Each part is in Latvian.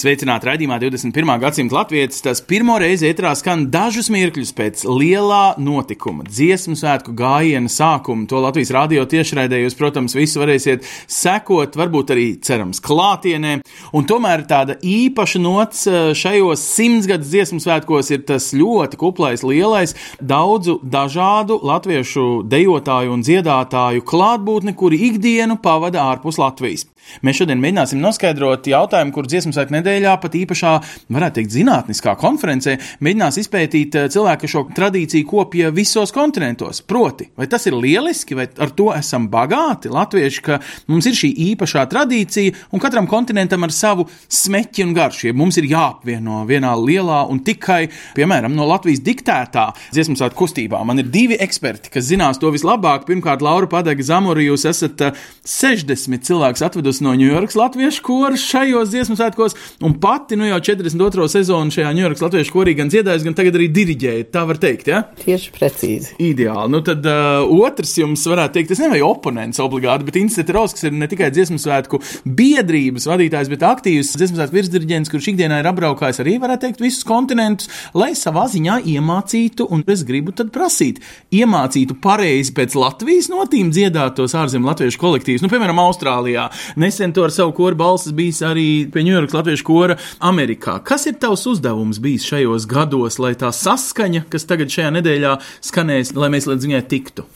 Sveicināti raidījumā 21. gadsimta latvijas. Tas pirmo reizi ētrā skan dažus mirkļus pēc lielā notikuma, dziesmu svētku gājiena sākuma. To Latvijas radio tiešraidē jūs, protams, visi varēsiet sekot, varbūt arī cerams klātienē. Un tomēr tāda īpaša nots eh, šajos simtsgadus dziesmu svētkos ir tas ļoti kuplais, lielais, daudzu dažādu latviešu dejotāju un dziedātāju klātbūtne, kuri ikdienu pavada ārpus Latvijas. Mēs šodien mēģināsim noskaidrot jautājumu, kur dziesmu svētku nedēļā pat īpašā, varētu teikt, zinātniskā konferencē mēģinās izpētīt eh, cilvēki, kas šo tradīciju kopja visos kontinentos. Proti, vai tas ir lieliski, vai ar to esam bagāti, latvieši, ka mums ir šī īpašā tradīcija un katram kontinentam ar savu smeķi un garšu. Ja mums ir jāapvieno vienā lielā un tikai, piemēram, no Latvijas diktētā dziesmu svētku kustībā. Man ir divi eksperti, kas zinās to vislabāk. Pirmkārt, Laura Padega Zamora, jūs esat eh, 60 cilvēkus atvedusi no Ņujorkas latviešu koras šajos dziesmu svētkos, un pati nu jau 42. sezonu šajā Ņujorkas latviešu korī gan dziedājusi, gan tagad arī diriģēja. Tā var teikt, ja? Tieši precīzi. Ideāli. Nu, tad uh, otrs jums varētu teikt, tas nevajag oponents obligāti, bet Institūts Raus, kas ir ne tikai dziesmu svētku biedrības vadītājs, bet aktīvs dziesmu svētku virsdirigents, kurš ikdienā ir apbraukājis arī, varētu teikt, visus kontinentus, lai savā ziņā iemācītu, un es gribu tad prasīt, iemācītu pareizi pēc Latvijas notīm dziedāt tos ārzemju latviešu kolektīvus. Nu, piemēram, Austrālijā. Nesen to ar savu koru balsis bijis arī pie Ņujorkas latviešu kora Amerikā. Kas ir tavs uzdevums bijis šajos gados, lai tā saskaņa, kas tagad šajā nedēļā skanēs, lai mēs līdz viņai tiktu?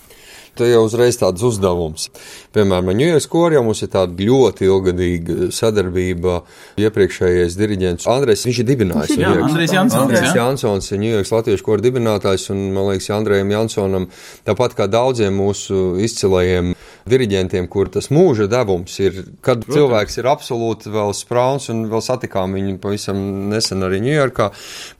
Te jau uzreiz tāds uzdevums. Piemēram, koru jau mums ir tāda ļoti ilgadīga sadarbība. Iepriekšējais diriģents Andrēs, viņš ir dibinājis. Jā, Andrejs Jansons, Andrejs jā. Jansons ir Ņujorkas latviešu koru dibinātājs, un man liekas, Andrejam Jansonam, tāpat kā daudziem mūsu izcilajiem diriģentiem, kur tas mūža devums ir, kad Protams. cilvēks ir absolūti vēl sprauns, un vēl satikām viņu pavisam nesen arī Ņujorkā,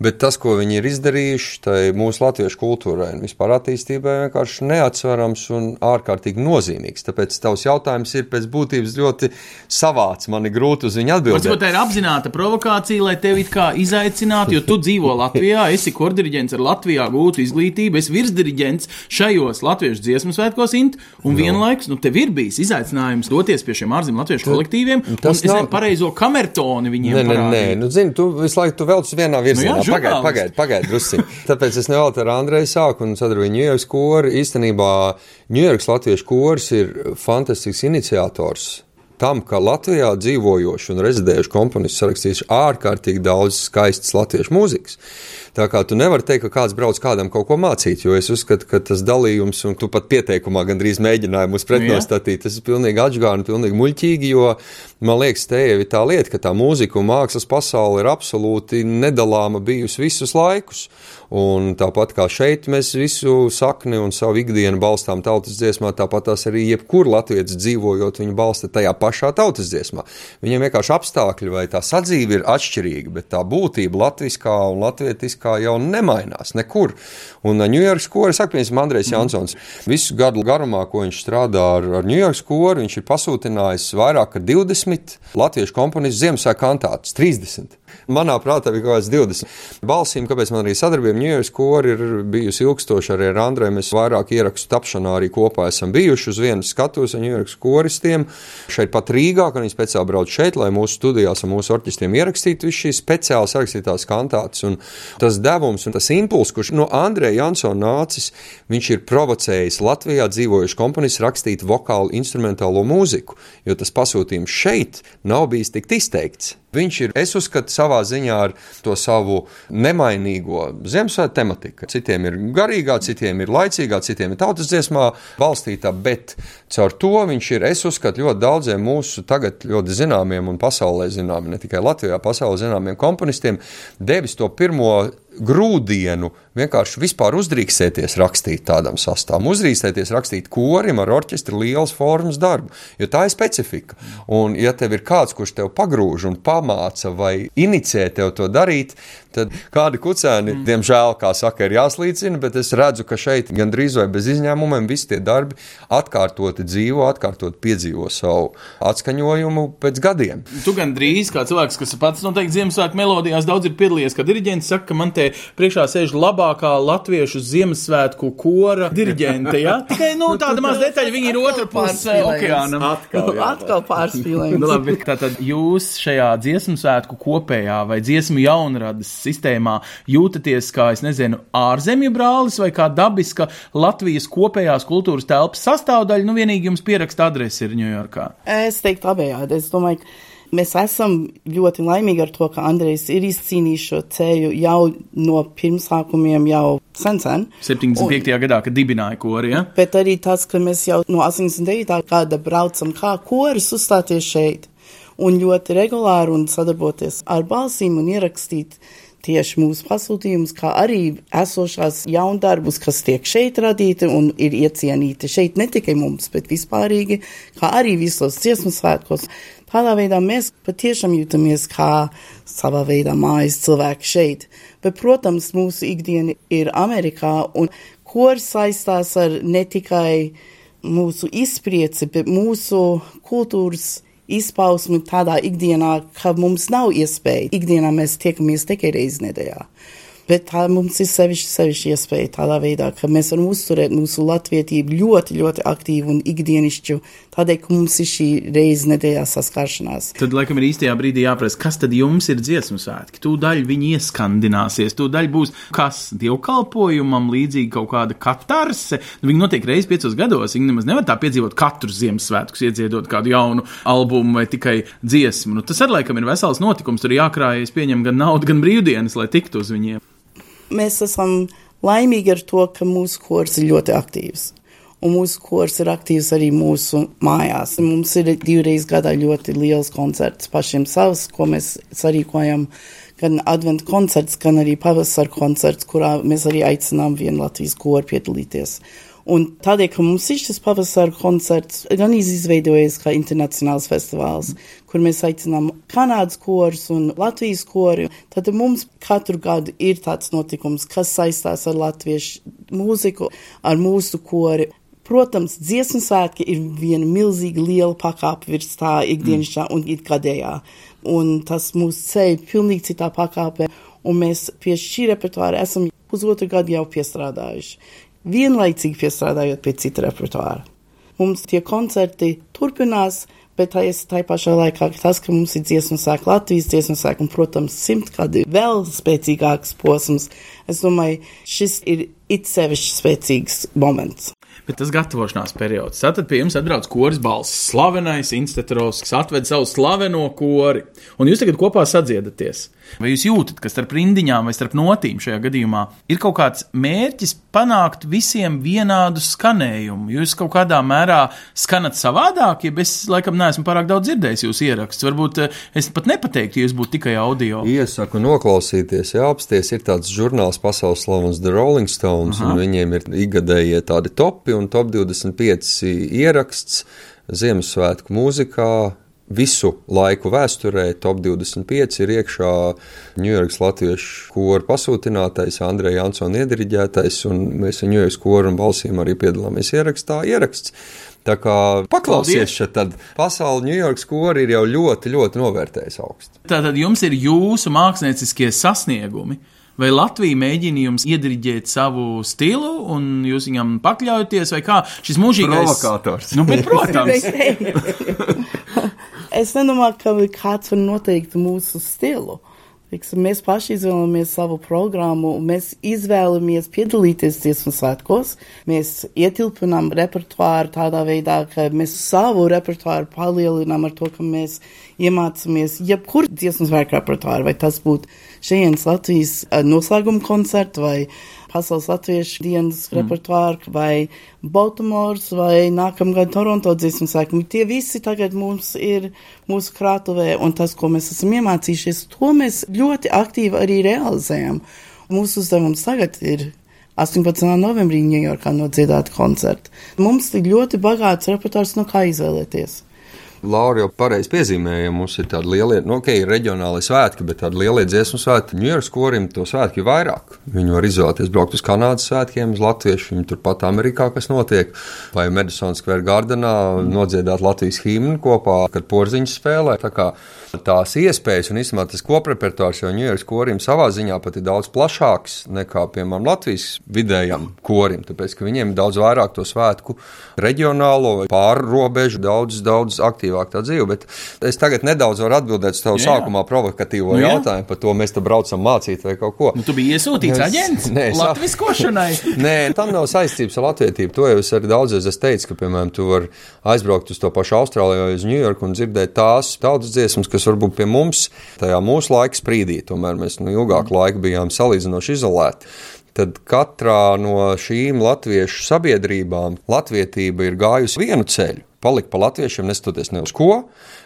bet tas, ko viņi ir izdarījuši, tai mūsu latviešu kultūrai un vispār attīstībai vienkārši neatsverams un ārkārtīgi nozīmīgs. Tāpēc tavs jautājums ir pēc būtības ļoti savāds. Man ir grūti uz viņu Varbūt atbildēt. tā ir apzināta provokācija, lai tevi kā izaicinātu, jo tu dzīvo Latvijā, esi kordiriģents ar Latvijā gūtu izglītību, esi virsdiriģents šajos latviešu dziesmu svētkos, int, un vienlaikus nu, tev ir bijis izaicinājums doties pie šiem ārzemju latviešu kolektīviem, un tas nezinu, nav- pareizo kamertoni viņiem Nē, nē, nē, parādīt. nu, zini, tu visu laiku tu velc vienā virzienā. Nu jā, pagaidi, žurnālists. pagaidi, pagaidi, drusciņ. Tāpēc es nevēlu ar Andreju sāku un sadarbību Ņujorkas koru. Īstenībā Ņujorkas latviešu kors ir fantastisks iniciators. Tam, ka Latvijā dzīvojoši un rezidējuši komponisti sarakstījuši ārkārtīgi daudz skaistas latviešu mūzikas. Tā kā tu nevari teikt, ka kāds brauc kādam kaut ko mācīt, jo es uzskatu, ka tas dalījums, un tu pat pieteikumā gandrīz mēģināji mūs pretnostatīt, tas ir pilnīgi atžgāni, pilnīgi muļķīgi, jo man liekas, te jau ir tā lieta, ka tā mūzika un mākslas pasaule ir absolūti nedalāma bijusi visus laikus. Un tāpat kā šeit mēs visu sakni un savu ikdienu balstām tautas dziesmā, tāpat tās arī jebkur latvietis dzīvojot, viņu balsta tajā pašā tautas dziesmā. Viņiem vienkārši apstākļi vai tā sadzīve ir atšķirīga, bet tā būtība latviskā un latvietiskā jau nemainās nekur. Un Ņujorkas kora, saka, piemēram, Andrejs Jansons, visu gadu garumā, ko viņš strādā ar, ar Ņujorkas koru, viņš ir pasūtinājis vairāk kā 20 latviešu komponistu Ziemassvētku kantātus, 30. Manā prātā bija kaut kāds 20. Balsīm, kāpēc man arī sadarbība Ņujorkas kora ir bijusi ilgstoša arī ar Andreju. Mēs vairāk ierakstu tapšanā arī kopā esam bijuši uz vienas skatuves ar Ņujorkas koristiem. Šeit pat Rīgā, kad viņi speciāli brauc šeit, lai mūsu studijās ar mūsu orķestriem ierakstītu visu šīs speciāli sarakstītās kantātes. Un tas devums un tas impulss, kurš no Andreja Jansona nācis, viņš ir provocējis Latvijā dzīvojušu komponistu rakstīt vokālu instrumentālo mūziku, jo tas pasūtījums šeit nav bijis tik izteikts. Viņš ir, es uzskatu, savā ziņā ar to savu nemainīgo Ziemassvētku tematiku. Citiem ir garīgā, citiem ir laicīgā, citiem ir tautas dziesmā balstītā, bet caur to viņš ir, es uzskatu, ļoti daudziem mūsu tagad ļoti zināmiem un pasaulē zināmiem, ne tikai Latvijā, pasaulē zināmiem komponistiem, devis to pirmo grūdienu vienkārši vispār uzdrīkstēties rakstīt tādam sastāvam, uzdrīkstēties rakstīt korim ar orķestri lielas formas darbu, jo tā ir specifika. Un, ja tev ir kāds, kurš tev pagrūž un pamāca vai inicē tev to darīt, tad kādi kucēni, mm. diemžēl, kā saka, ir jāslīcina, bet es redzu, ka šeit gandrīz vai bez izņēmumiem visi tie darbi atkārtoti dzīvo, atkārtoti piedzīvo savu atskaņojumu pēc gadiem. Tu gandrīz kā cilvēks, kas pats noteikti Ziemassvētku melodijās daudz ir piedalījies, kā diriģents saka, ka man te priekšā sēž labākā latviešu Ziemassvētku kora diriģente. Ja? Tikai nu, tāda maz detaļa, viņi ir otrā pusē okeānam. Atkal, jā, atkal pārspīlējums. nu, labi, tātad jūs šajā dziesmu svētku kopējā vai dziesmu jaunradas sistēmā jūtaties kā, es nezinu, ārzemju brālis vai kā dabiska Latvijas kopējās kultūras telpas sastāvdaļa, nu vienīgi jums pieraksta adresi ir Ņujorkā. Es teiktu abējādi. Es domāju, ka mēs esam ļoti laimīgi ar to, ka Andrejs ir izcīnījis šo ceļu jau no pirmsākumiem, jau sen, sen. 75. Un, gadā, kad dibināja kori, ja? Bet arī tas, ka mēs jau no 89. gada braucam kā koris uzstāties šeit un ļoti regulāri un sadarboties ar balsīm un ierakstīt tieši mūsu pasūtījumus, kā arī esošās jaundarbus, kas tiek šeit radīti un ir iecienīti šeit ne tikai mums, bet vispārīgi, kā arī visos dziesmu svētkos. Tādā veidā mēs patiešām jūtamies kā savā veidā mājas cilvēki šeit. Bet, protams, mūsu ikdiena ir Amerikā, un kurs saistās ar ne tikai mūsu izprieci, bet mūsu kultūras izpausmi tādā ikdienā, ka mums nav iespēja. Ikdienā mēs tiekamies tikai reizi nedēļā. Bet tā mums ir sevišķi, sevišķi iespēja tādā veidā, ka mēs varam uzturēt mūsu latvietību ļoti, ļoti aktīvu un ikdienišķu, tādēļ, ka mums ir šī reize nedēļā saskaršanās. Tad, laikam, ir īstajā brīdī jāprasa, kas tad jums ir dziesmu svētki? Tūdaļ viņi ieskandināsies, tūdaļ būs kas dievkalpojumam līdzīgi kaut kāda katarse. Nu, viņi notiek reizes piecos gados, viņi nemaz nevar tā piedzīvot katru Ziemassvētkus, iedziedot kādu jaunu albumu vai tikai dziesmu. Nu, tas arī, laikam, ir vesels notikums, tur jākrājas, pieņem gan naudu, gan brīvdienas, lai tiktu uz viņiem mēs esam laimīgi ar to, ka mūsu kurs ir ļoti aktīvs. Un mūsu kurs ir aktīvs arī mūsu mājās. Mums ir divreiz gadā ļoti liels koncerts pašiem savs, ko mēs sarīkojam. Gan adventu koncerts, gan arī pavasara koncerts, kurā mēs arī aicinām vienu Latvijas koru piedalīties. Un tādēļ, ka mums ir šis pavasara koncerts, gan izveidojies kā internacionāls festivāls, kur mēs aicinām Kanādas korus un Latvijas kori, tad mums katru gadu ir tāds notikums, kas saistās ar latviešu mūziku, ar mūsu kori. Protams, dziesmu svētki ir viena milzīga liela pakāpe virs tā ikdienišķā un ikgadējā, un tas mūs ceļ pilnīgi citā pakāpē, un mēs pie šī repertuāra esam pusotru gadu jau piestrādājuši vienlaicīgi piestrādājot pie cita repertuāra. Mums tie koncerti turpinās, bet tā ir tā pašā laikā tas, ka mums ir dziesmu sēkla Latvijas dziesmu sēkla un, protams, simt kādi vēl spēcīgāks posms. Es domāju, šis ir it sevišķi spēcīgs moments. Bet tas gatavošanās periods. Tad pie jums atbrauc koris balss, slavenais Institūts, kas atved savu slaveno kori, un jūs tagad kopā sadziedaties. Vai jūs jūtat, ka starp rindiņām vai starp notīm šajā gadījumā ir kaut kāds mērķis panākt visiem vienādu skanējumu? Jūs kaut kādā mērā skanat savādāk, ja es laikam neesmu pārāk daudz dzirdējis jūsu ierakstus. Varbūt eh, es pat nepateiktu, ja jūs būtu tikai audio. Iesaku noklausīties, jā, apsties ir tāds žurnāls pasaules slavens The Rolling Stones, Aha. un viņiem ir igadējie tādi topi un top 25 ieraksts Ziemassvētku mūzikā visu laiku vēsturē top 25 ir iekšā Ņujorkas latviešu kora pasūtinātais, Andreja Jansona iediriģētais, un mēs ar Ņujorkas koru un balsīm arī piedalāmies ierakstā. Ieraksts. Tā kā paklausies šeit, tad pasauli Ņujorkas kori ir jau ļoti, ļoti novērtējis augstu. Tātad jums ir jūsu mākslinieckie sasniegumi. Vai Latvija mēģina jums iediriģēt savu stilu, un jūs viņam pakļaujaties, vai kā šis mūžīgais provokators? Nu, bet, protams, es nedomāju, ka kāds var noteikt mūsu stilu. Mēs paši izvēlamies savu programmu, mēs izvēlamies piedalīties dziesmu svētkos, mēs ietilpinām repertuāru tādā veidā, ka mēs savu repertuāru palielinām ar to, ka mēs iemācāmies jebkuru dziesmu svētku repertuāru, vai tas būtu šeit Latvijas eh, noslēguma koncerts vai Pasaules latviešu dienas mm. repertuāru, vai Baltimores, vai nākamgad Toronto dziesmu sēkumi. Tie visi tagad mums ir mūsu krātuvē, un tas, ko mēs esam iemācījušies, to mēs ļoti aktīvi arī realizējam. Mūsu uzdevums tagad ir 18. novembrī Ņujorkā nodziedāt koncertu. Mums ir ļoti bagāts repertuārs, no kā izvēlēties. Laura jau pareizi piezīmēja, mums ir tādi lielie, nu, ok, ir reģionāli svētki, bet tādi lielie dziesmu svētki, Ņujorkas korim to svētki ir vairāk. Viņi var izvēlēties braukt uz Kanādas svētkiem, uz Latviešu, viņi turpat Amerikā, kas notiek, vai Madison Square Gardenā nodziedāt Latvijas himnu kopā, kad porziņš spēlē. Tās iespējas un īstenībā tas koprepertuārs jau Ņujorkas korim savā ziņā pat ir daudz plašāks nekā, piemēram, Latvijas vidējam korim, tāpēc, ka viņiem ir daudz vairāk to svētku reģionālo vai pārrobežu, daudz, daudz aktīvāk tā dzīve. Bet es tagad nedaudz varu atbildēt uz tavu Jā, jā. sākumā provokatīvo Nu, jā. jautājumu par to, mēs te braucam mācīt vai kaut ko. Nu, tu biji iesūtīts Es- aģents Nē, es- latviskošanai. Nē, tam nav saistības ar latvietību. To jau es arī daudzreiz esmu teicis, ka, piemēram, tu vari aizbraukt uz to pašu Austrāliju vai uz Ņujorku un dzirdēt tās tautas dziesmas, kas varbūt pie mums tajā mūsu laika sprīdī, tomēr mēs nu, ilgāku laiku bijām salīdzinoši izolēti. Tad katrā no šīm latviešu sabiedrībām latvietība ir gājusi vienu ceļu. Palikt pa latviešiem, neskatoties ne uz ko,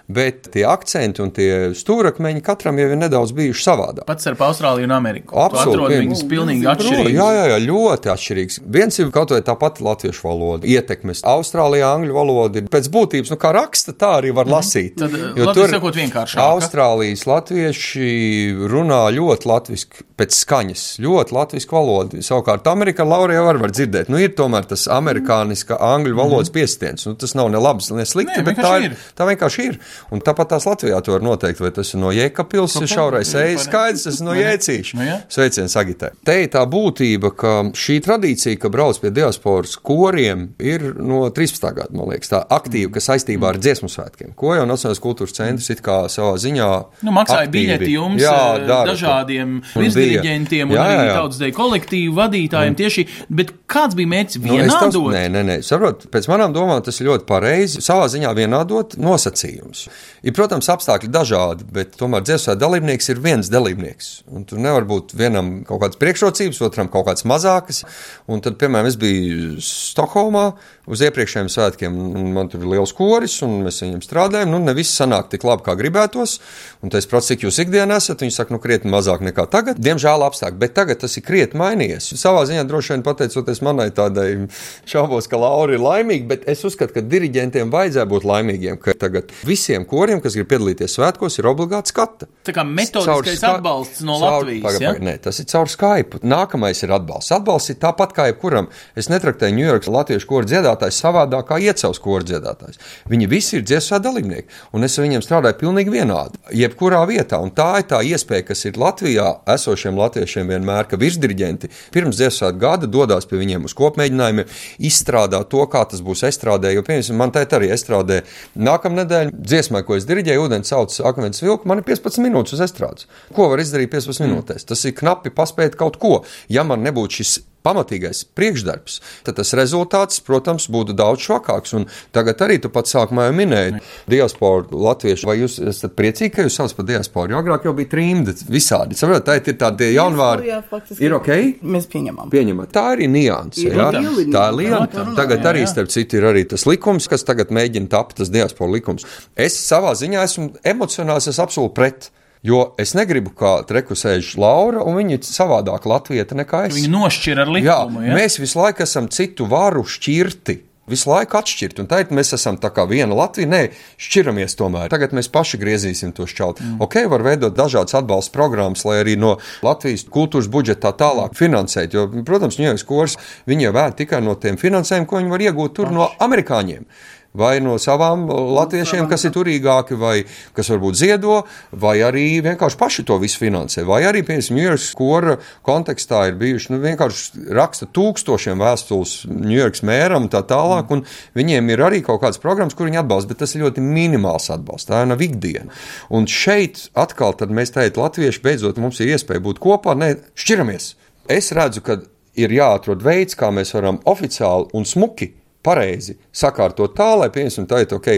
bet tie akcenti un tie stūrakmeņi katram jau ir nedaudz bijuši savādāk. Pats ar Austrāliju un Ameriku. Absolūti, jā. viņus pilnīgi Jā, atšķirīgi. jā, jā, ļoti atšķirīgs. Viens ir kaut vai tā pati latviešu valoda, ietekmes. Austrālijā angļu valoda ir pēc būtības, nu kā raksta, tā arī var lasīt. Tad, Jo labi tur sakot, vienkāršāka. Austrālijas latvieši runā ļoti latviski pēc skaņas, ļoti latviski valoda. Savukārt Amerikā Laura jau var, var dzirdēt, nu ir tomēr tas amerikāniska angļu valodas piestiens. Nu, tas nav ne labs, ne slikti, Nē, bet tā ir, ir. tā vienkārši ir. Un tāpat tās Latvijā to var noteikt, vai tas ir no Jēkabils, šaurais ejas skaidrs, tas ir no Jēcīša. Nu, jā. Sveiciens Agitē. Te ir tā būtība, ka šī tradīcija, ka brauc pie diasporas koriem, ir no 13. gada, man liekas, tā aktīva, kas saistībā ar dziesmu svētkiem. Ko jau Nacionālais kultūras centrs it kā savā ziņā. Nu, maksāja biļeti jums, Jā, eh, dara dažādiem Un virsdiriģentiem un jā, arī jā. tautas deju kolektīvu vadītājiem tieši, bet kāds bija mērķis Nu, es tavs- vienādot? Nē, nē, nē. Saprot, pēc manām domām tas ir ļoti pareizi. Savā ziņā vienādot nosacījumus. Ir, protams, apstākļi dažādi, bet tomēr dziesmu dalībnieks ir viens dalībnieks. Un tur nevar būt vienam kaut kādas priekšrocības, otram kaut kādas mazākas. Un tad, piemēram, es biju Stokholmā uz iepriekšējiem svētkiem, man tur ir liels koris, un mēs viņiem strādājam. Nu, ne viss sanāk tik labi, kā gribētos. Un es prasu, cik jūs ikdienā esat. Viņi saka, nu, krietni mazāk nekā tagad. Diemžēl apstākļi, bet tagad tas ir krietni mainījies. Savā ziņā droši vien pateicoties manai tādai šaubos, ka Laura ir laimīga, bet es uzskatu, ka diriģentiem vajadzēja būt laimīgiem, ka tagad visiem koriem, kas grib piedalīties svētkos, ir obligāti skata. Tā kā metodiskais Ska- atbalsts no caur- Latvijas. Paga, ja? paga, nē, tas ir caur Skype. Nākamais ir atbalsts. Atbalsts ir tāpat kā jebkuram. Es netraktēju Ņujorkas latviešu koru dziedātājs savādāk kā iecels koru dziedātājs. Viņi visi ir dziesmu dalībnieki, un es ar viņiem strādāju pilnīgi vienādi. Jebkurā vietā, un tā ir tā iespēja, kas ir Latvijā esošiem latviešiem vienmēr, ka virsdirigenti pirms dziesmu gada dodas pie viņiem uz kopmēģinājumiem, izstrādā to, kā tas būs estrādē. Jo, piemēram, man teikt arī estrādē nākamā nedēļa dziesmā, ko es diriģēju, ūdens sauc akmens vilku, man ir 15 minūtes uz estrādes. Ko var izdarīt 15 minūtēs? Tas ir knapi paspēt kaut ko. Ja man nebūtu šis pamatīgais priekšdarbs, tad tas rezultāts, protams, būtu daudz švakāks. Un tagad arī tu pats sākumā minēji diasporu latviešu. Vai jūs esat priecīgi, ka jūs saucat par diasporu? Jo agrāk jau bija trimdi visādi. Saprotat, tā ir tādi jaunvārdi. Jā, faktiski. Ir ok? Mēs pieņemam. Pieņemat. Tā arī nianse. Ir liela Tā ir. Protams. Tagad Jā, arī, starp citu, ir arī tas likums, kas tagad mēģina tapt, tas diaspora likums. Es savā ziņā esmu emocionāls, es absolūti pret. Jo es negribu, kā treku sēž Laura, un viņa ir savādāk latvieta nekā es. Viņi nošķir ar Jā, likumu. Ja? mēs visu laiku esam citu varu šķirti. Visu laiku atšķirt, un tagad mēs esam tā kā viena Latvija. Nē, šķiramies tomēr. Tagad mēs paši griezīsim to šķaut. Mm. Ok, var veidot dažādas atbalsta programmas, lai arī no Latvijas kultūras budžeta tā tālāk finansēt. Jo, protams, Ņujorkas kurs viņi jau vēd tikai no tiem finansējumiem, ko viņi var iegūt tur no amerikāņiem. Vai no savām latviešiem, kas ir turīgāki, vai kas varbūt ziedo, vai arī vienkārši paši to visu finansē. Vai arī, piemēram, Ņujorkas kora kontekstā ir bijuši nu, vienkārši raksta tūkstošiem vēstules Ņujorkas mēram un tā tālāk, un viņiem ir arī kaut kādas programmas, kur viņi atbalsta, bet tas ir ļoti minimāls atbalsts. Tā nav ikdiena. Un šeit atkal mēs teikt, latvieši beidzot mums ir iespēja būt kopā, ne šķiramies. Es redzu, ka ir jāatrod veids, kā mēs varam oficiāli un smuki pareizi sakārtot tā, lai, piemēram, tā ir ok.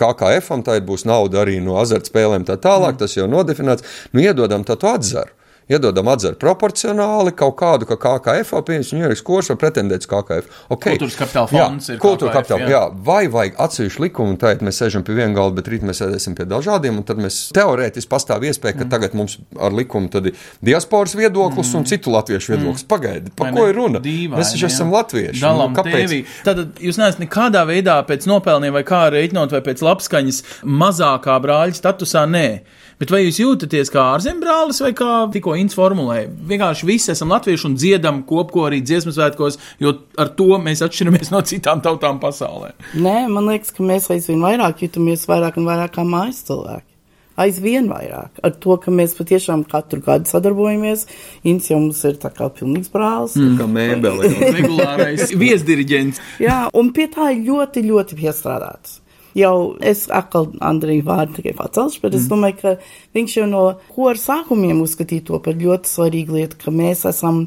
KKF-am tā būs nauda arī no azartspēlēm, tā tālāk, mm. tas jau nodefinēts. Nu, iedodam tādu atzaru. Iedodam atzaru proporcionāli kaut kādu, ka KKF, piemēram, Ņujorkas kurs var pretendēt uz KKF. Okay. Kultūras kapitāla fonds jā, ir kultūra kapitāla, jā. jā. Vai vajag atsevišķu likumu, tagad mēs sēžam pie viena galda, bet rīt mēs sēdēsim pie dažādiem, un tad mēs teorētiski pastāv iespēja, ka mm. tagad mums ar likumu tad ir diasporas viedoklis mm. un citu latviešu viedoklis. Mm. Pagaidi, par ko ir runa? Dīvaini, mēs taču esam latvieši. Dalām nu, kāpēc? tevi. Tad jūs neesat nekādā veidā pēc nopelniem vai kā reiķinot vai pēc labskaņas mazākā brāļa statusā, nē. Bet vai jūs jūtaties kā ārzembrālis vai kā tikko Inns formulēja? Vienkārši visi esam latvieši un dziedam kopkorī dziesmu svētkos, jo ar to mēs atšķiramies no citām tautām pasaulē. Nē, man liekas, ka mēs aizvien vairāk jūtamies vairāk un vairāk kā mājas cilvēki. Aizvien vairāk. Ar to, ka mēs patiešām katru gadu sadarbojamies. Inns jau mums ir tā kā pilnīgs brālis. Mm. Kā mēbele. Regulārais viesdiriģents. Jā, un pie tā ir ļoti, ļoti piestrādāts jau es atkal Andriju vārdu tikai pacelšu, bet mm. es domāju, ka viņš jau no kora sākumiem uzskatīja to par ļoti svarīgu lietu, ka mēs esam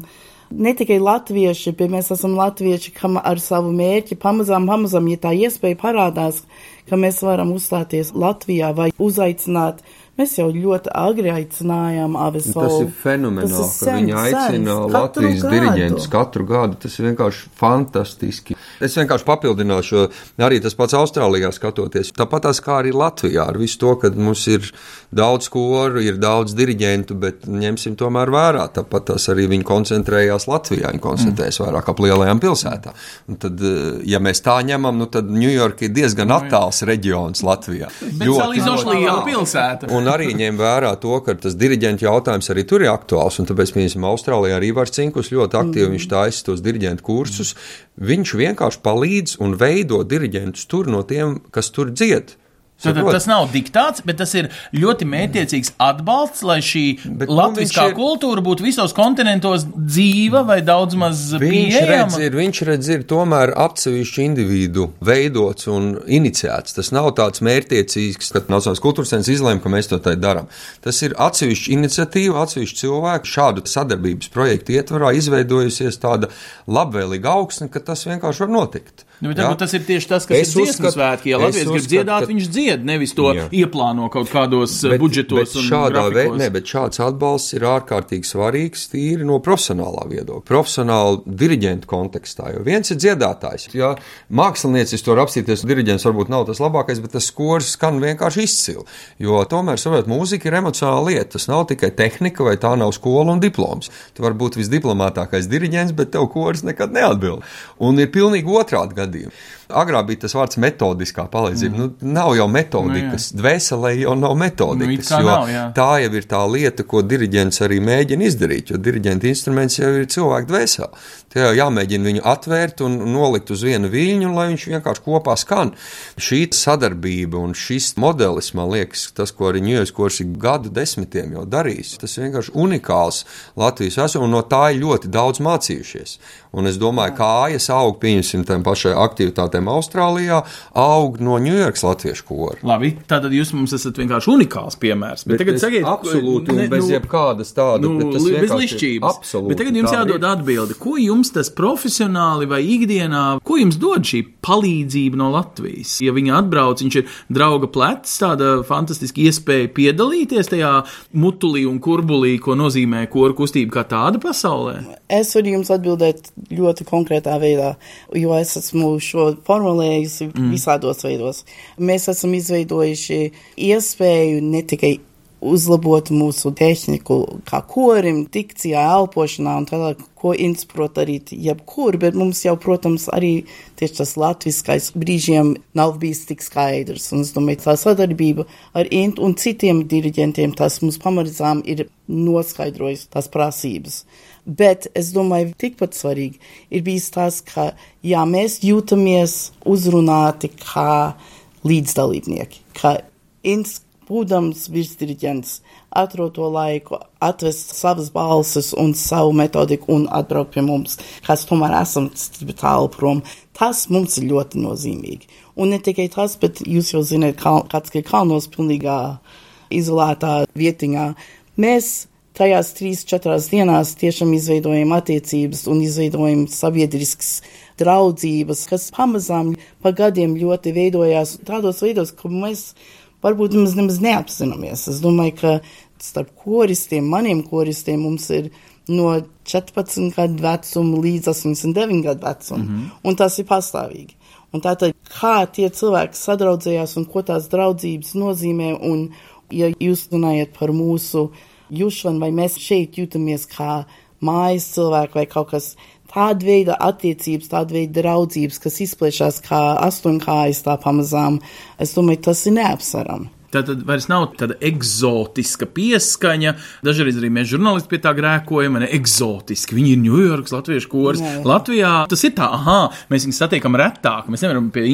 ne tikai latvieši, bet mēs esam latvieši, kam ar savu mērķi pamazām, pamazām, ja tā iespēja parādās, ka mēs varam uzstāties Latvijā vai uzaicināt Mēs jau ļoti agri aicinājām Avesu. Tas ir fenomenāli, ka viņi aicina sens, Latvijas diriģentus katru gadu. Tas ir vienkārši fantastiski. Es vienkārši papildināšu, arī tas pats Austrālijā skatoties. Tāpat tās kā arī Latvijā, ar visu to, ka mums ir daudz koru, ir daudz diriģentu, bet ņemsim tomēr vērā. Tāpat tās arī viņi koncentrējās Latvijā, viņi koncentrējas mm. vairāk ap lielajām pilsētām. Un tad, eh, ja mēs tā ņemam, nu tad Ņujorka ir diezgan attāls reģions Latvijā. Bet salīdzinoši liela pilsēta. Un arī ņem vērā to, ka tas diriģentu jautājums arī tur ir aktuāls, un tāpēc, piemēram, Austrālijā arī Vārds Cinkus ļoti aktīvi mm. taisa tos diriģentu kursus. Viņš vienkārši palīdz un veido diriģentus tur no tiem, kas tur dzied. Tad, tas nav diktāts, bet tas ir ļoti mētiecīgs atbalsts, lai šī bet, nu, latviskā ir, kultūra būtu visos kontinentos dzīva vai daudz maz viņš redz, ir, viņš redz, ir tomēr atsevišķu individu veidots un iniciēts. Tas nav tāds mērtiecīgs, ka Nacionālās kultūras centrs izlēma, ka mēs to tā darām. Tas ir atsevišķi iniciatīva, atsevišķi cilvēku šādu sadarbības projektu ietvarā izveidojusies tāda labvēlīga augsne, ka tas vienkārši var notikt. Nu, bet, tas ir tieši tas, kas es ir dziesmu svētki. Ja Latvijas grib dziedāt, ka... viņš dzied, nevis to jā. ieplāno kaut kādos bet, budžetos. Bet šādā veidā, ne, bet šāds atbalsts ir ārkārtīgi svarīgs tīri no profesionālā viedokļa, profesionāla diriģenta kontekstā. Jo viens ir dziedātājs. Ja māksliniecis to apstīties, diriģents varbūt nav tas labākais, bet tas skors skan vienkārši izcili. Jo tomēr, saprotiet, mūzika ir emocionāla lieta. Tas nav tikai tehnika vai tā nav skola un diploms. Tu vari būt visdiplomātākais diriģents, bet tev kors nekad neatbild. Un ir pilnīgi otrādi gadījumi det. Agrāk bija tas vārds metodiskā palīdzība. Mm. Nu, nav jau metodikas, nu, dvēselē jau nav metodikas. Nu, nav, jā. tā jau ir tā lieta, ko diriģents arī mēģina izdarīt. Jo diriģenta instruments jau ir cilvēka dvēselē. Te jau jāmēģina viņu atvērt un nolikt uz vienu viļņu, lai viņš vienkārši kopā skan. Šī sadarbība un šis modelis, man liekas, tas, ko arī Ņujorkas kurs ir gadu desmitiem jau darījis, tas vienkārši unikāls Latvijas vēsturē, un no tā ir ļoti daudz mācījušies. Un es domāju, kā kājas aug, pieņemsim, tam pašai aktivitātēm Austrālijā, aug no Ņujorkas latviešu kora. Labi, tātad jūs mums esat vienkārši unikāls piemērs. Bet, bet tagad sakiet, absolūti, ne, bez nu, jebkādas tādas, nu, bet tas bez lišķības. Absolūti. Bet tagad jums jādod atbildi, ko jums tas profesionāli vai ikdienā, ko jums dod šī palīdzība no Latvijas? Ja viņa atbrauc, viņš ir drauga plecs, tāda fantastiska iespēja piedalīties tajā mutulī un kurbulī, ko nozīmē koru kustība kā tāda pasaulē. Es varu jums atbildēt ļoti konkrētā veidā, jo es esmu šo formulējusi mm. visādos veidos. Mēs esam izveidojuši iespēju ne tikai uzlabot mūsu tehniku, kā korim, dikcijā, elpošanā un tādā, ko inspirot arī jebkur, bet mums jau, protams, arī tieši tas latviskais brīžiem nav bijis tik skaidrs. Un es domāju, tā sadarbība ar Intu un citiem diriģentiem, tas mums pamazām ir noskaidrojis tās prasības. Bet es domāju, tikpat svarīgi ir bijis tas, ka jā, mēs jūtamies uzrunāti kā līdzdalībnieki, ka Inns, būdams virsdiriģents, atrod to laiku, atvest savas balsis un savu metodiku un atbraukt pie mums, kas tomēr esam tālu prom. Tas mums ir ļoti nozīmīgi. Un ne tikai tas, bet jūs jau zināt, kāds ir kalnos pilnīgā izolētā vietiņā. Mēs tajās trīs, četrās dienās tiešām izveidojam attiecības un izveidojam sabiedriskas draudzības, kas pamazām pa gadiem ļoti veidojās tādos veidos, ka mēs varbūt nemaz neapzināmies. Es domāju, ka starp koristiem, maniem koristiem, mums ir no 14 gadu vecuma līdz 89 gadu vecumam, mm -hmm. un tas ir pastāvīgi. Un tātad, kā tie cilvēki sadraudzējās un ko tās draudzības nozīmē, un ja jūs runājat par mūsu jūšanu, vai mēs šeit jūtamies kā mājas cilvēki vai kaut kas tāda veida attiecības, tāda veida draudzības, kas izplešās kā astoņkājas tā pamazām, es domāju, tas ir neapsverami. Tā tad vairs nav tāda eksotiska pieskaņa. Dažreiz arī mēs žurnālisti pie tā grēkojam, ne eksotiski. Viņi ir Ņujorkas latviešu kurs. Jā, jā. Latvijā tas ir tā, ah, mēs viņus satiekam retāk. Mēs nevaram pie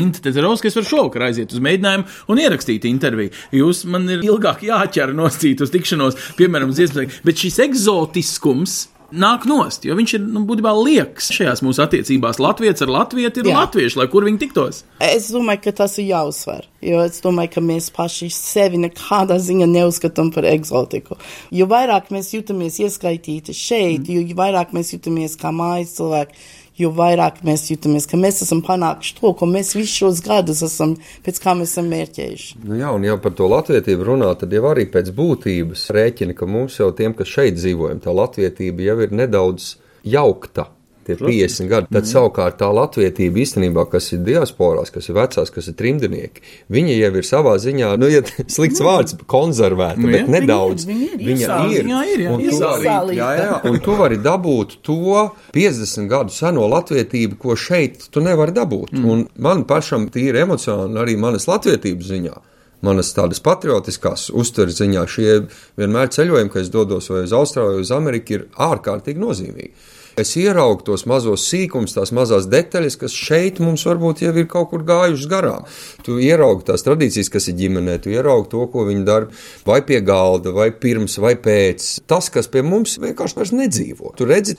es varu šovakar aiziet uz mēģinājumu un ierakstīt interviju. Jūs man ir ilgāk jāķer noscīt uz tikšanos, piemēram, uz iespēju. Bet šis eksotiskums nāk nost, jo viņš ir nu, būtībā liekas šajās mūsu attiecībās. Latvijas ar latviešu ir latvieši, lai kur viņi tiktos. Es domāju, ka tas ir jāuzsver, jo es domāju, ka mēs paši sevi nekādā ziņā neuzskatām par eksotiku. Jo vairāk mēs jūtamies ieskaitīti šeit, jo vairāk mēs jūtamies kā mājas cilvēki, jo vairāk mēs jūtamies, ka mēs esam panākuši to, ko mēs visus šos gadus esam, pēc kā mēs esam mērķējuši. Nu jā, un jau par to latvietību runā, tad jau arī pēc būtības rēķina, ka mums jau tiem, kas šeit dzīvojam, tā latvietība jau ir nedaudz jaukta. Tie 50 gadi. Tad savukārt tā latvietība īstenībā, kas ir diasporās, kas ir vecās, kas ir trimdinieki, viņi jau ir savā ziņā, nu, ja slikts vārds, konservēti, Nu, bet jā. nedaudz. Viņi ir, viņi ir. Viņa ir. jā, ir, jā. Un tu Iesāli- vari- Jā, jā, un tu vari dabūt to 50 gadu seno latvietību, ko šeit tu nevari dabūt. Mm. Un man pašam tīri emocionāli, arī manas latvietības ziņā. Manas tādas patriotiskās uztveres ziņā šie vienmēr ceļojumi, kad es dodos vai uz Austrāliju, vai uz Ameriku, ir ārkārtīgi nozīmīgi. Es ieraugu tos mazos sīkumus, tās mazās detaļas, kas šeit mums varbūt jau ir kaut kur gājušas garām. Tu ieraugi tās tradīcijas, kas ir ģimenē, tu ieraugi to, ko viņi dara vai pie galda, vai pirms, vai pēc. Tas, kas pie mums vienkārši vairs nedzīvo. Tu redzi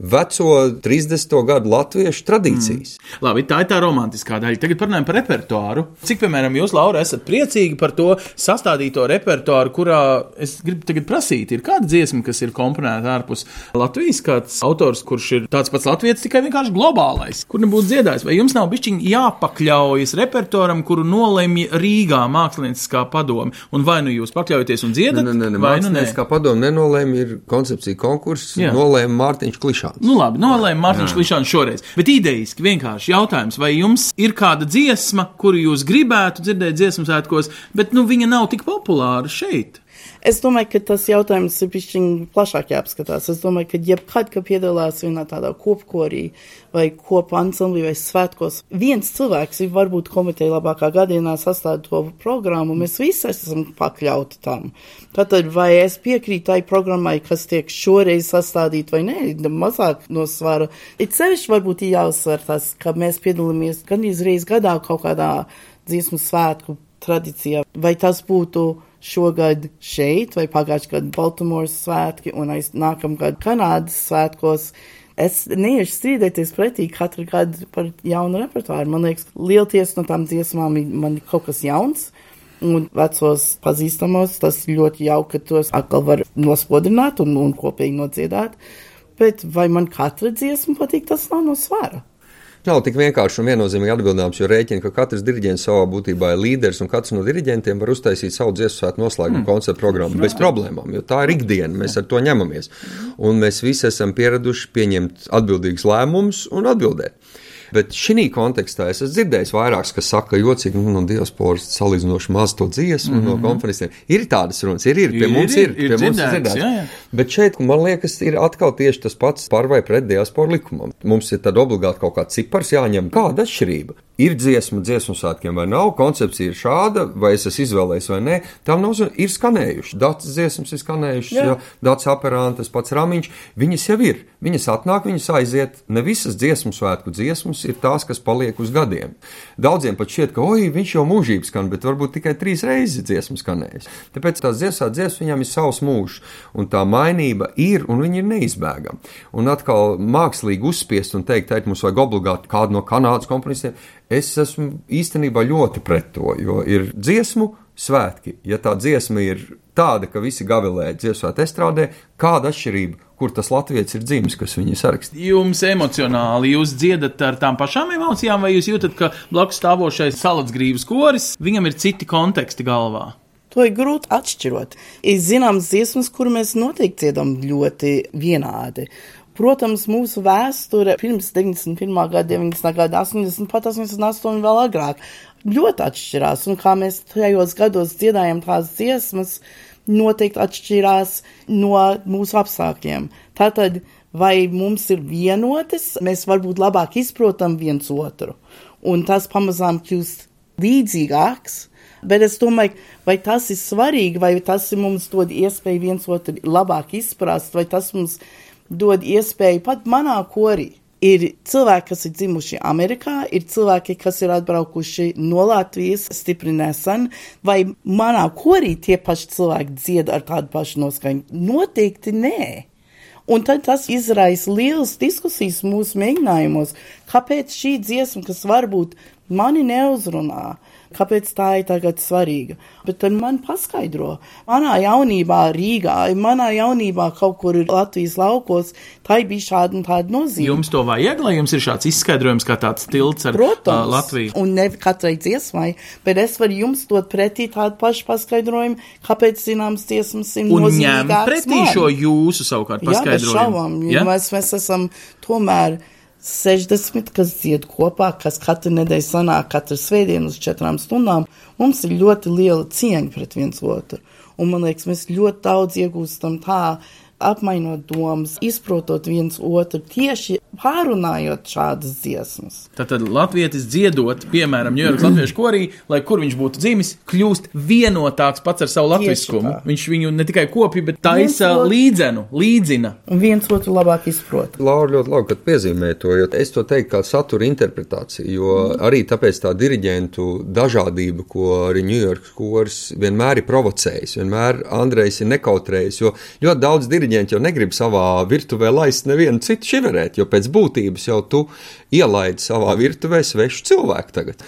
veco 30. gadu latviešu tradīcijas. Mm. Labi, tā ir tā romantiskā daļa. Tagad parunājam par repertuāru. Cik, piemēram, jūs, Laura, esat priecīgi par to sastādīto repertuāru, kurā es gribu tagad prasīt, ir kāda dziesma, kas ir komponēta ārpus Latvijas, kāds autors, kurš ir tāds pats latviečs, tikai vienkārši globālais, kur nebūtu dziedājis. Vai jums nav bišķiņi jāpakļaujas repertuāram, kuru nolemj Rīgā mākslinieckā padome? Un vai nu jūs pakļaujaties un dziedat, Nē, nē, nē, vai nu nē? kā padomu nenolēma, ir koncepcija konkurss, nolēma Mārtiņš Klišāns. Nu, labi, nolēma Mārtiņš Klišāns šoreiz. Bet idejiski vienkārši jautājums, vai jums ir kāda dziesma, kuru jūs gribētu dzirdēt dziesmu svētkos, bet nu, viņa nav tik populāra šeit? Es domāju, ka tas jautājums ir pišķiņ plašāk jāapskatās. Es domāju, ka jebkad, kad piedalās vienā tādā kopkorī vai kopu ansamblī vai svētkos, viens cilvēks ir varbūt komiteja labākā gadienā sastāda to programmu, mēs visi esam pakļauti tam. Tātad, vai es piekrītu tai programmai, kas tiek šoreiz sastādīta vai nē, mazāk no svara. It sevišķi varbūt ir jāuzsver tas, ka mēs piedalāmies gan izreiz gadā kaut kādā dziesmu svētku tradīcijā, vai tas būtu šogad šeit, vai pagājušajā gadā Baltimoras svētki, un aiz nākamgad Kanādas svētkos. Es neiešu strīdēties pretī katru gadu par jaunu repertuāru. Man liekas, lielties no tām dziesmām man ir kaut kas jauns. Un vecos pazīstamos tas ļoti jauki, ka tos atkal var nospodrināt un, un kopīgi nodziedāt. Bet vai man katra dziesma patīk, tas nav no svara. Nav tik vienkārši un viennozīmīgi atbildāms, jo rēķina, ka katrs diriģents savā būtībā ir līderis, un katrs no diriģentiem var uztaisīt savu dziesmu svētku noslēgumu mm. koncertu programmu bez problēmām, jo tā ir ikdiena, mēs ar to ņemamies. Un mēs visi esam pieraduši pieņemt atbildīgus lēmumus un atbildēt. Bet šī kontekstā es esmu dzirdējis vairākus, kas saka, ka jocīgi nu, no diasporas salīdzinoši maz to dziesmu mm -hmm. no konferencēm. Ir tādas runas, ir, ir, pie Ir, mums ir, ir, ir pie mums dzirdēts, dzirdēts. jā, jā. Bet šeit, man liekas, ir atkal tieši tas pats par vai pret diasporu likumam. Mums ir tad obligāti kaut kāds cipars jāņem. Kāda atšķirība? Ir dziesma dziesmu svētkiem vai nav, koncepcija ir šāda, vai es esmu izvēlējies vai nē. Tam nav zinu, ir skanējuši. Dats dziesmas ir skanējušas, Jā. jo dats operants, pats ramiņš, viņas jau ir. Viņas atnāk, viņas aiziet. Ne visas dziesmu svētku dziesmas ir tās, kas paliek uz gadiem. Daudziem pat šķiet, ka, oi, viņš jau mūžīgi skan, bet varbūt tikai trīs reizes dziesmu skanējis. Tāpēc tās dziesmā dziesmas viņam ir savs mūžs, un tā mainība ir, un viņa ir neizbēgama. Un atkal mākslīgi uzspiest un teikt, ka mums vajag obligāti kādu no Kanādas komponistiem. Es esmu īstenībā ļoti pret to, jo ir dziesmu svētki. Ja tā dziesma ir tāda, ka visi gavilē dziesmu estrādē, kāda atšķirība, kur tas latviečs ir dzimis, kas viņu saraksta? Jums emocionāli, jūs dziedat ar tām pašām emocijām, vai jūs jūtat, ka blakus stāvošais salacgrības koris, viņam ir citi konteksti galvā? To ir grūti atšķirot. Ir zināms dziesmas, kur mēs noteikti dziedam ļoti vienādi. Protams, mūsu vēsture pirms 91. gada, 90. gada, 80, pat 88 vēl agrāk ļoti atšķirās. Un kā mēs tajos gados dziedājam tās dziesmas, noteikti atšķirās no mūsu apstākļiem. Tātad, vai mums ir vienotas, mēs varbūt labāk izprotam viens otru. Un tas pamazām kļūst līdzīgāks. Bet es domāju, vai tas ir svarīgi, vai tas mums dod iespēju viens otru labāk izprast, vai tas mums dod iespēju pat manā korī. Ir cilvēki, kas ir dzimuši Amerikā, ir cilvēki, kas ir atbraukuši no Latvijas stipri nesen, vai manā korī tie paši cilvēki dzied ar tādu pašu noskaņu? Noteikti nē. Un tad tas izraisa lielas diskusijas mūsu mēģinājumos, kāpēc šī dziesma, kas varbūt mani neuzrunā, kāpēc tā ir tagad svarīga. Bet tad man paskaidro, manā jaunībā Rīgā, manā jaunībā kaut kur Latvijas laukos, tā bija šāda un tāda nozīme. Jums to vajag, lai jums ir šāds izskaidrojums, kā tāds tilts ar Protams, uh, Latviju? un ne katrai dziesmai, bet es varu jums dot pretī tādu pašu paskaidrojumu, kāpēc zināms dziesmas ir Un ņem nozīmīgākas pretī man. šo jūsu savukārt Jā, bez paskaidrojumu. šaubām, jo mēs, mēs esam tomēr 60, kas dzied kopā, kas katru nedēļu sanāk, katru svētdienu uz četrām stundām. Mums ir ļoti liela cieņa pret viens otru. Un man liekas, mēs ļoti daudz iegūstam tā, apmainot domas, izprotot viens otru, tieši pārunājot šādas dziesmas. Tātad Latvijas dziedot, piemēram, Ņujorkas Latviešu korī, lai kur viņš būtu dzimis, kļūst vienotāks pats ar savu latviskumu. Viņš viņu ne tikai kopja, bet taisa Viens otru- līdzenu, līdzina. Un viens otru labāk izprot. Laura ļoti labi, kad piezīmē to, jo es to teiktu kā satura interpretāciju, jo arī tāpēc tā diriģentu dažādība, ko arī Ņujorkas kors vienmēr ir provocējis, vienmēr Andrejs ir nekautrējis, jo ļoti daudz diriģenti jau negrib savā virtuvē laist nevienu citu šiverēt, jo pēc būtības jau tu ielaidi savā virtuvē svešu cilvēku tagad.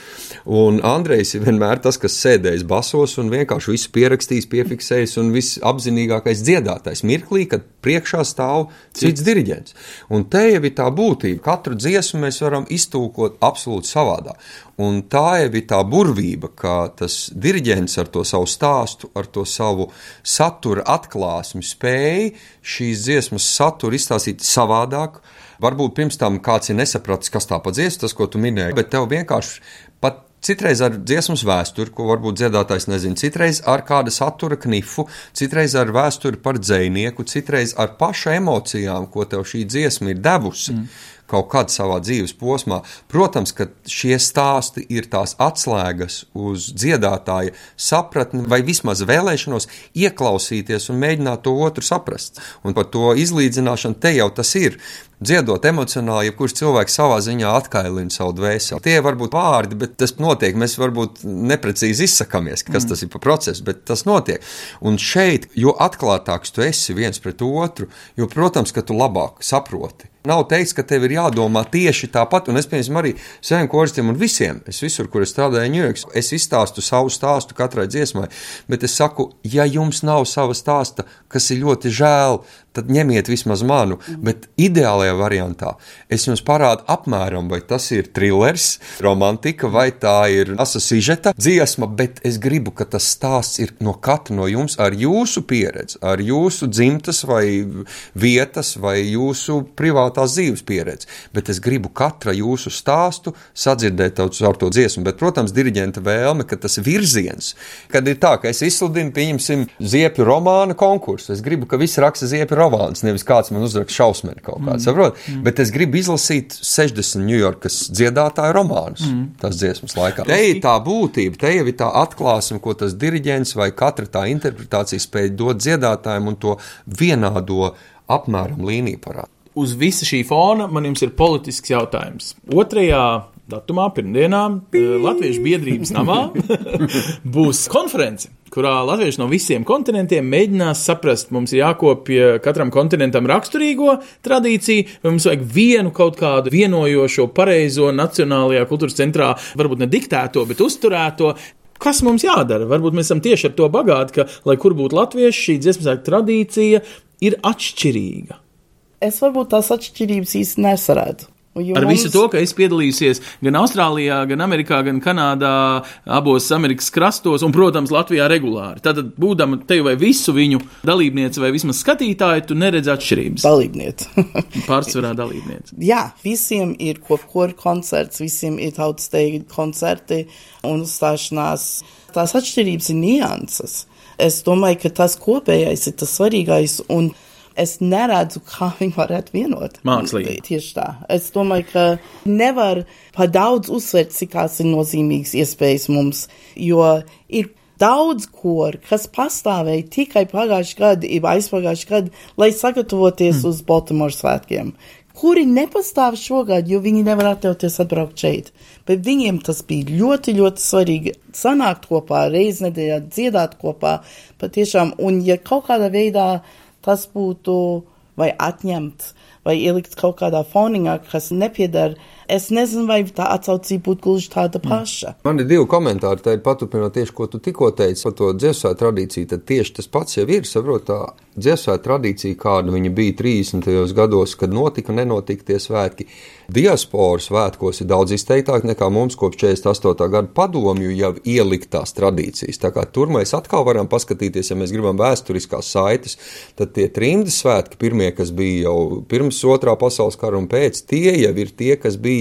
Un Andrejs ir vienmēr tas, kas sēdējis basos un vienkārši visu pierakstījis, piefiksējis un visapzinīgākais dziedātais mirklī, kad priekšā stāv cits diriģents. Un te jau ir tā būtība. Katru dziesmu mēs varam iztūkot absolūti savādā. Un tā jau ir tā burvība, ka tas diriģents ar to savu stāstu, ar to savu satura atklāsmi spēja šīs dziesmas saturu izstāstīt savādāk. Varbūt pirms tam kāds ir nesapratis, kas tā pa dziesmu, tas, ko tu minēji, bet tev vienkārši pat Citreiz ar dziesmas vēsturi, ko varbūt dziedātājs nezina, citreiz ar kāda satura knifu, citreiz ar vēsturi par dzinieku, citreiz ar pašu emocijām, ko tev šī dziesma ir devusi. Mm. Kaut kādā savā dzīves posmā. Protams, ka šie stāsti ir tās atslēgas uz dziedātāja sapratni vai vismaz vēlēšanos ieklausīties un mēģināt to otru saprast. Un par to izlīdzināšanu te jau tas ir. Dziedot emocionāli, jebkurš cilvēks savā ziņā atkailina savu dvēseli. Tie var būt vārdi, bet tas notiek. Mēs varbūt neprecīzi izsakāmies, kas mm. tas ir pa procesu, bet tas notiek. Un šeit, jo atklātāks tu esi viens pret otru, jo, protams, ka tu labāk saproti. Nav teikts, ka tev ir jādomā tieši tāpat, un es, piemēram, arī saviem koristiem un visiem, es visur, kur es strādāju, Ņujorkas, es izstāstu savu stāstu katrai dziesmai, bet es saku, ja jums nav sava stāsta, kas ir ļoti žēl, tad ņemiet vismaz manu, bet ideālajā variantā es jums parādu apmēram, vai tas ir thrillers, romantika, vai tā ir asasižeta dziesma, bet es gribu, ka tas stāsts ir no katra no jums ar jūsu pieredzi, ar jūsu dzimtas vai vietas vai jūsu privātās dzīves pieredzi, bet es gribu katra jūsu stāstu sadzirdēt caur to dziesmu, bet, protams, diriģenta vēlme, ka tas virziens, kad ir tā, ka es izsludinu, pieņemsim, ziepju romānu konkursu, es gribu, ka viss raksta ziepju romāns, nevis kāds man uzraksta šausmeni kaut kāds, mm. saprot? Mm. Bet es gribu izlasīt 60 Ņujorkas dziedātāju romānus mm. tās dziesmas laikā. Te ir tā būtība, te jau ir tā atklāsme, ko tas diriģents vai katra tā interpretācija spēj dot dziedātājiem un to vienādo apmēram līniju parāda. Uz visa šī fona man jums ir politisks jautājums. Otrajā datumā, pirmdienā, eh, Latviešu biedrības namā būs konference, kurā latvieši no visiem kontinentiem mēģinās saprast, mums ir jākopja katram kontinentam raksturīgo tradīciju, vai mums vajag vienu kaut kādu vienojošo, pareizo nacionālajā kultūras centrā, varbūt ne diktēto, bet uzturēto. Kas mums jādara? Varbūt mēs esam tieši ar to bagāti, ka, lai kur būtu latvieši, šī dziesmu tradīcija ir atšķirīga. Es varbūt tās atšķirības īsti nesarētu. Jo Ar visu to, ka es piedalījusies gan Austrālijā, gan Amerikā, gan Kanādā, abos Amerikas krastos, un, protams, Latvijā regulāri. Tad, būdama te vai visu viņu dalībniece vai vismaz skatītāji, tu neredzi atšķirības. Dalībniece. Pārsvarā dalībniece. Jā, visiem ir kopkora koncerts, visiem ir tautsteigi koncerti un uzstāšanās. Tās atšķirības ir nianses. Es domāju, ka tas kopējais ir tas svarīgais, un es neredzu, kā viņi varētu vienot. Mākslīgi. Tieši tā. Es domāju, ka nevar par daudz uzsvērt, cik tās ir nozīmīgas iespējas mums, jo ir daudz kori, kas pastāvēja tikai pagājušajā gadā, ir aizpagājušajā gadā, lai sagatavoties mm. uz Baltimore svētkiem, kuri nepastāv šogad, jo viņi nevar atļauties atbraukt šeit. Bet viņiem tas bija ļoti, ļoti svarīgi sanākt kopā, reizi nedēļā dziedāt kopā, patiešām, un ja kaut kādā veidā tas būtu vai atņemt, vai ielikt kaut kādā foniņā, kas nepiedara, es nezinu, vai tā atsaucība būtu gluži tāda paša. Man ir divi komentāri. Tā ir paturpinot tieši, ko tu tikko teici par to dziesmu tradīciju. Tad tieši tas pats jau ir. Saprot, tā dziesmu tradīcija, kāda viņa bija 30. gados, kad notika, nenotika tie svētki. Diasporas svētkos ir daudz izteiktāk nekā mums kopš 48. gada padomju jau ieliktās tradīcijas. Tā kā tur mēs atkal varam paskatīties, ja mēs gribam vēsturiskās saites, tad tie trimdas svētki, pirmie, kas bija jau pirms otrā pasaules kara un pēc, tie jau ir tie, kas bija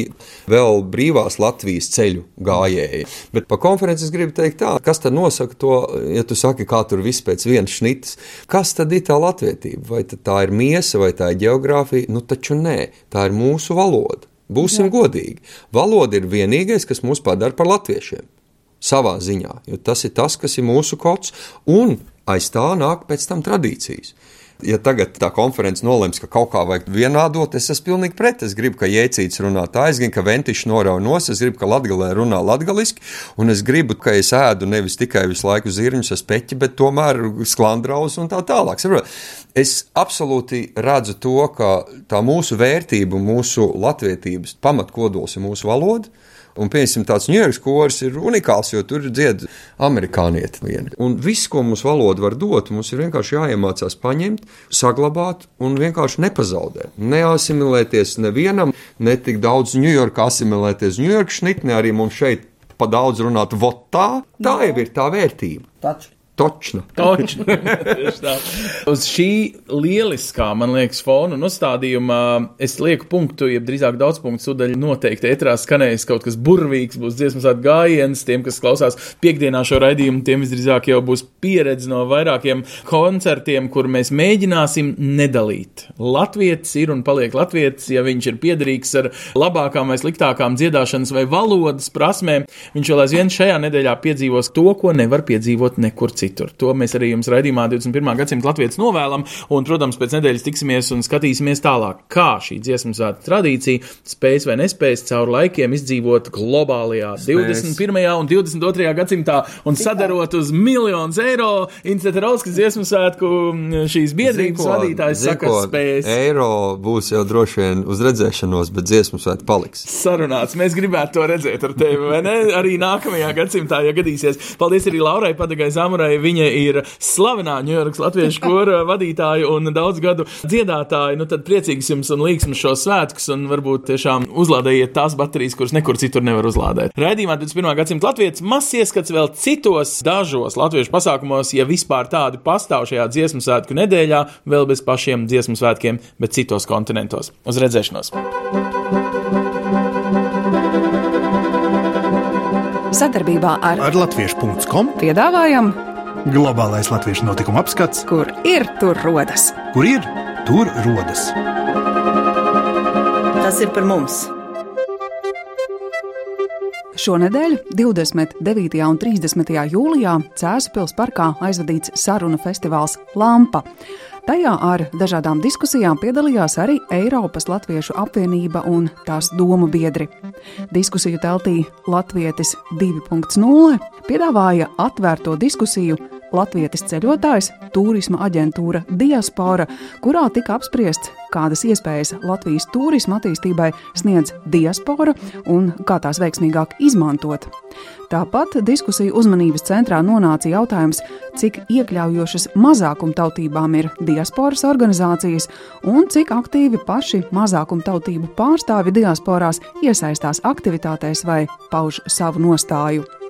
vēl brīvās Latvijas ceļu gājēji. Bet par konferences gribu teikt tā, kas tad nosaka to, ja tu saki, kā tur viss pēc vienas šnitas, kas tad ir tā latvietība? Vai tā ir miesa, vai tā ir geogrāfija? Nu taču nē, tā ir mūsu valoda. Būsim Jā. godīgi. Valoda ir vienīgais, kas mūs padara par latviešiem. Savā ziņā, jo tas ir tas, kas ir mūsu kods, un aiz tā nāk pēc tam tradīcijas. Ja tagad tā konference nolems, ka kaut kā vajag vienādot, es esmu pilnīgi pret. Es gribu, ka jēcīts runā tā, es gribu, ka ventišs norauj nos, es gribu, ka latgalē runā latgaliski, un es gribu, ka es ēdu nevis tikai visu laiku zirņus ar speķi, bet tomēr sklandraus un tā tālāk. Es absolūti redzu to, ka tā mūsu vērtība, mūsu latvietības pamatkodols ir mūsu valoda. Un, piemēram, tāds ņēmis koris ir unikāls, jo tur ir dzied amerikānieti viena. Un viss, ko mums valoda var dot, mums ir vienkārši jāiemācās paņemt, saglabāt un vienkārši nepazaudēt. Neasimilēties nevienam, ne tik daudz Ņujorkā asimilēties Ņujorkas šnitni, arī mums šeit pa daudz runāt votā. Tā jau ir tā vērtība. Taču. Tieši tā. Uz šī lieliskā, man liekas, fona un uzstādījuma es lieku punktu, jeb drīzāk daudz punktu sudaļu noteikti. Etrā skanēs kaut kas burvīgs, būs dziesmas at gājiens, tiem, kas klausās piekdienā šo raidījumu, tiem visdrīzāk jau būs pieredze no vairākiem koncertiem, kur mēs mēģināsim nedalīt. Latvietis ir un paliek latvietis, ja viņš ir piederīgs ar labākām vai sliktākām dziedāšanas vai valodas prasmēm, viņš vēl aizvien šajā nedēļā piedzīvos to, ko nevar piedzīvot nekur citur. To mēs arī jums raidījumā 21. gadsimta latviešu novēlam, un, protams, pēc nedēļas tiksimies un skatīsimies tālāk, kā šī dziesmu svētku tradīcija spēs vai nespēs caur laikiem izdzīvot globālajā spēs. 21. un 22. gadsimtā un sadarot uz miljonus eiro. Institūta Rauskas dziesmu svētku šīs biedrības Ziko, vadītājs saka, ziko, spēs. Eiro būs jau droši vien uz redzēšanos, bet dziesmu svētku paliks. Sarunāts, mēs gribētu to redzēt ar tevi, vai ne? Arī nākamajā gadsimtā, ja gadīsies. Paldies arī Laurai Padagai Zamurai. Viņa ir slavenā Ņujorkas latviešu kora vadītāja un daudz gadu dziedātāja. Nu, tad priecīgs jums un līgsms šos svētkus, un varbūt tiešām uzlādējiet tās baterijas, kuras nekur citur nevar uzlādēt. Raidījumā 21. gadsimta latviešu mazs ieskats vēl citos dažos latviešu pasākumos, ja vispār tādi pastāv šajā dziesmu svētku nedēļā, vēl bez pašiem dziesmu svētkiem, bet citos kontinentos. Uz redzēšanos! Sadarbībā ar, Ar latviešu.com piedāvājam, globālais latviešu notikuma apskats, kur ir tur rodas. kur ir tur rodas. Tas ir par mums. Šonadēļ, 29. un 30. jūlijā, Cēzapils parkā aizvadīts sarunu festivāls Lampa. Tajā ar dažādām diskusijām piedalījās arī Eiropas Latviešu apvienība un tās domu biedri. Diskusiju teltī Latvietis 2.0 piedāvāja atvērto diskusiju Latvijas ceļotājs, turisma aģentūra Diaspora, kurā tika apspriests, kādas iespējas Latvijas turisma attīstībai sniedz diaspora un kā tās veiksmīgāk izmantot. Tāpat diskusiju uzmanības centrā nonāca jautājums, cik iekļaujošas mazākumtautībām ir diasporas organizācijas un cik aktīvi paši mazākumtautību pārstāvi diasporās iesaistās aktivitātēs vai pauž savu nostāju.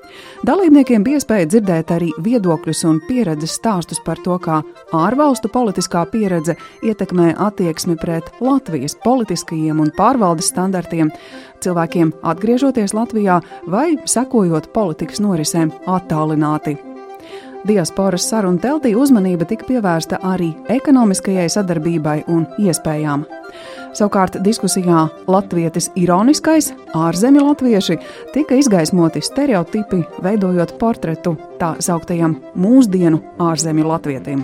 Dalībniekiem bija iespēja dzirdēt arī viedokļus un pieredzes stāstus par to, kā ārvalstu politiskā pieredze ietekmē attieksmi pret Latvijas politiskajiem un pārvaldes standartiem, cilvēkiem atgriežoties Latvijā vai sekojot politikas norisēm attālināti. Diasporas sarunu teltī uzmanība tika pievērsta arī ekonomiskajai sadarbībai un iespējām. Savukārt diskusijā Latvijas ironiskais, ārzemju latvieši tika izgaismoti stereotipi, veidojot portretu tā sauktajam mūsdienu ārzemju latvietim.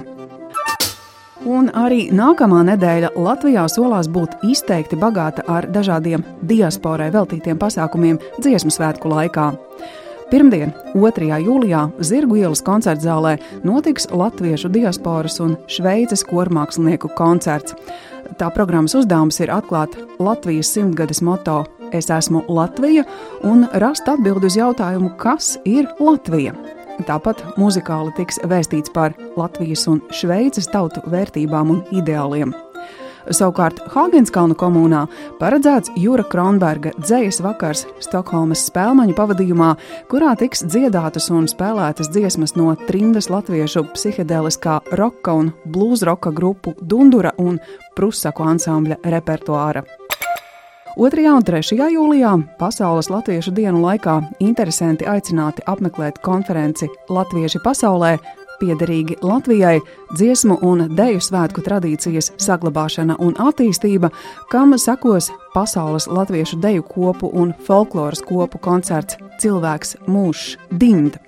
Un arī nākamā nedēļa Latvijā solās būt izteikti bagāta ar dažādiem diasporai veltītiem pasākumiem dziesmu svētku laikā. Pirmdien, 2. jūlijā, Zirgu ielas koncertzālē notiks latviešu diasporas un šveices kormākslinieku koncerts. Tā programmas uzdevums ir atklāt Latvijas simtgades moto Es esmu Latvija un rast atbildi uz jautājumu, kas ir Latvija. Tāpat muzikāli tiks vēstīts par Latvijas un Šveices tautu vērtībām un ideāliem. Savukārt Hāgenskalnu komunā paredzēts Jūra Kronberga dzējas vakars Stokholmas spēlmaņu pavadījumā, kurā tiks dziedātas un spēlētas dziesmas no trimdas latviešu psihedeliskā roka un blūzroka grupu Dundura un Prusaku ansambļa repertuāra. 2. un 3. jūlijā Pasaules Latviešu dienu laikā interesanti aicināti apmeklēt konferenci Latvieši pasaulē piederīgi Latvijai, dziesmu un deju svētku tradīcijas saglabāšana un attīstība, kam sekos pasaules latviešu deju kopu un folkloras kopu koncerts Cilvēks mūžs Dind.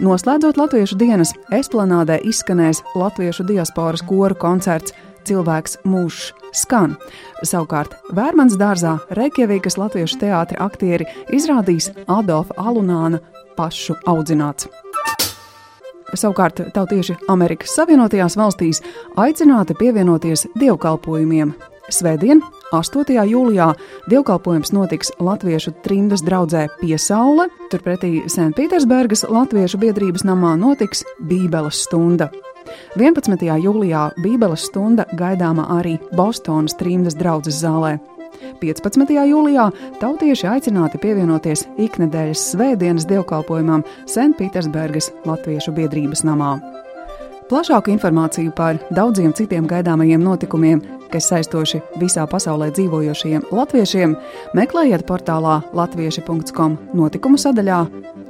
Noslēdzot Latviešu dienas, esplanādē izskanēs Latviešu diasporas koru koncerts Cilvēks mūžs skan. Savukārt Vērmans dārzā Reikjavīkas Latviešu teātra aktieri izrādīs Adolfa Alunāna pašu audzināts. Savukārt tautieši Amerikas Savienotajās valstīs aicināti pievienoties dievkalpojumiem. Svētdien, 8. jūlijā, dievkalpojums notiks Latviešu trimdas draudzē Piesaule, turpretī Sanktpēterburgas Latviešu biedrības namā notiks Bībeles stunda. 11. jūlijā Bībeles stunda gaidāma arī Bostonas trimdas draudzes zālē. 15. jūlijā tautieši aicināti pievienoties iknedēļas svētdienas dievkalpojumam Sanktpēterburgas Latviešu biedrības namā. Plašāku informāciju par daudziem citiem gaidāmajiem notikumiem, kas saistoši visā pasaulē dzīvojošiem latviešiem, meklējiet portālā latvieši.com notikumu sadaļā,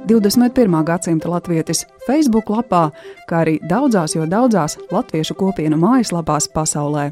21. gadsimta latvietis Facebook lapā, kā arī daudzās, jo daudzās latviešu kopienu mājaslapās pasaulē.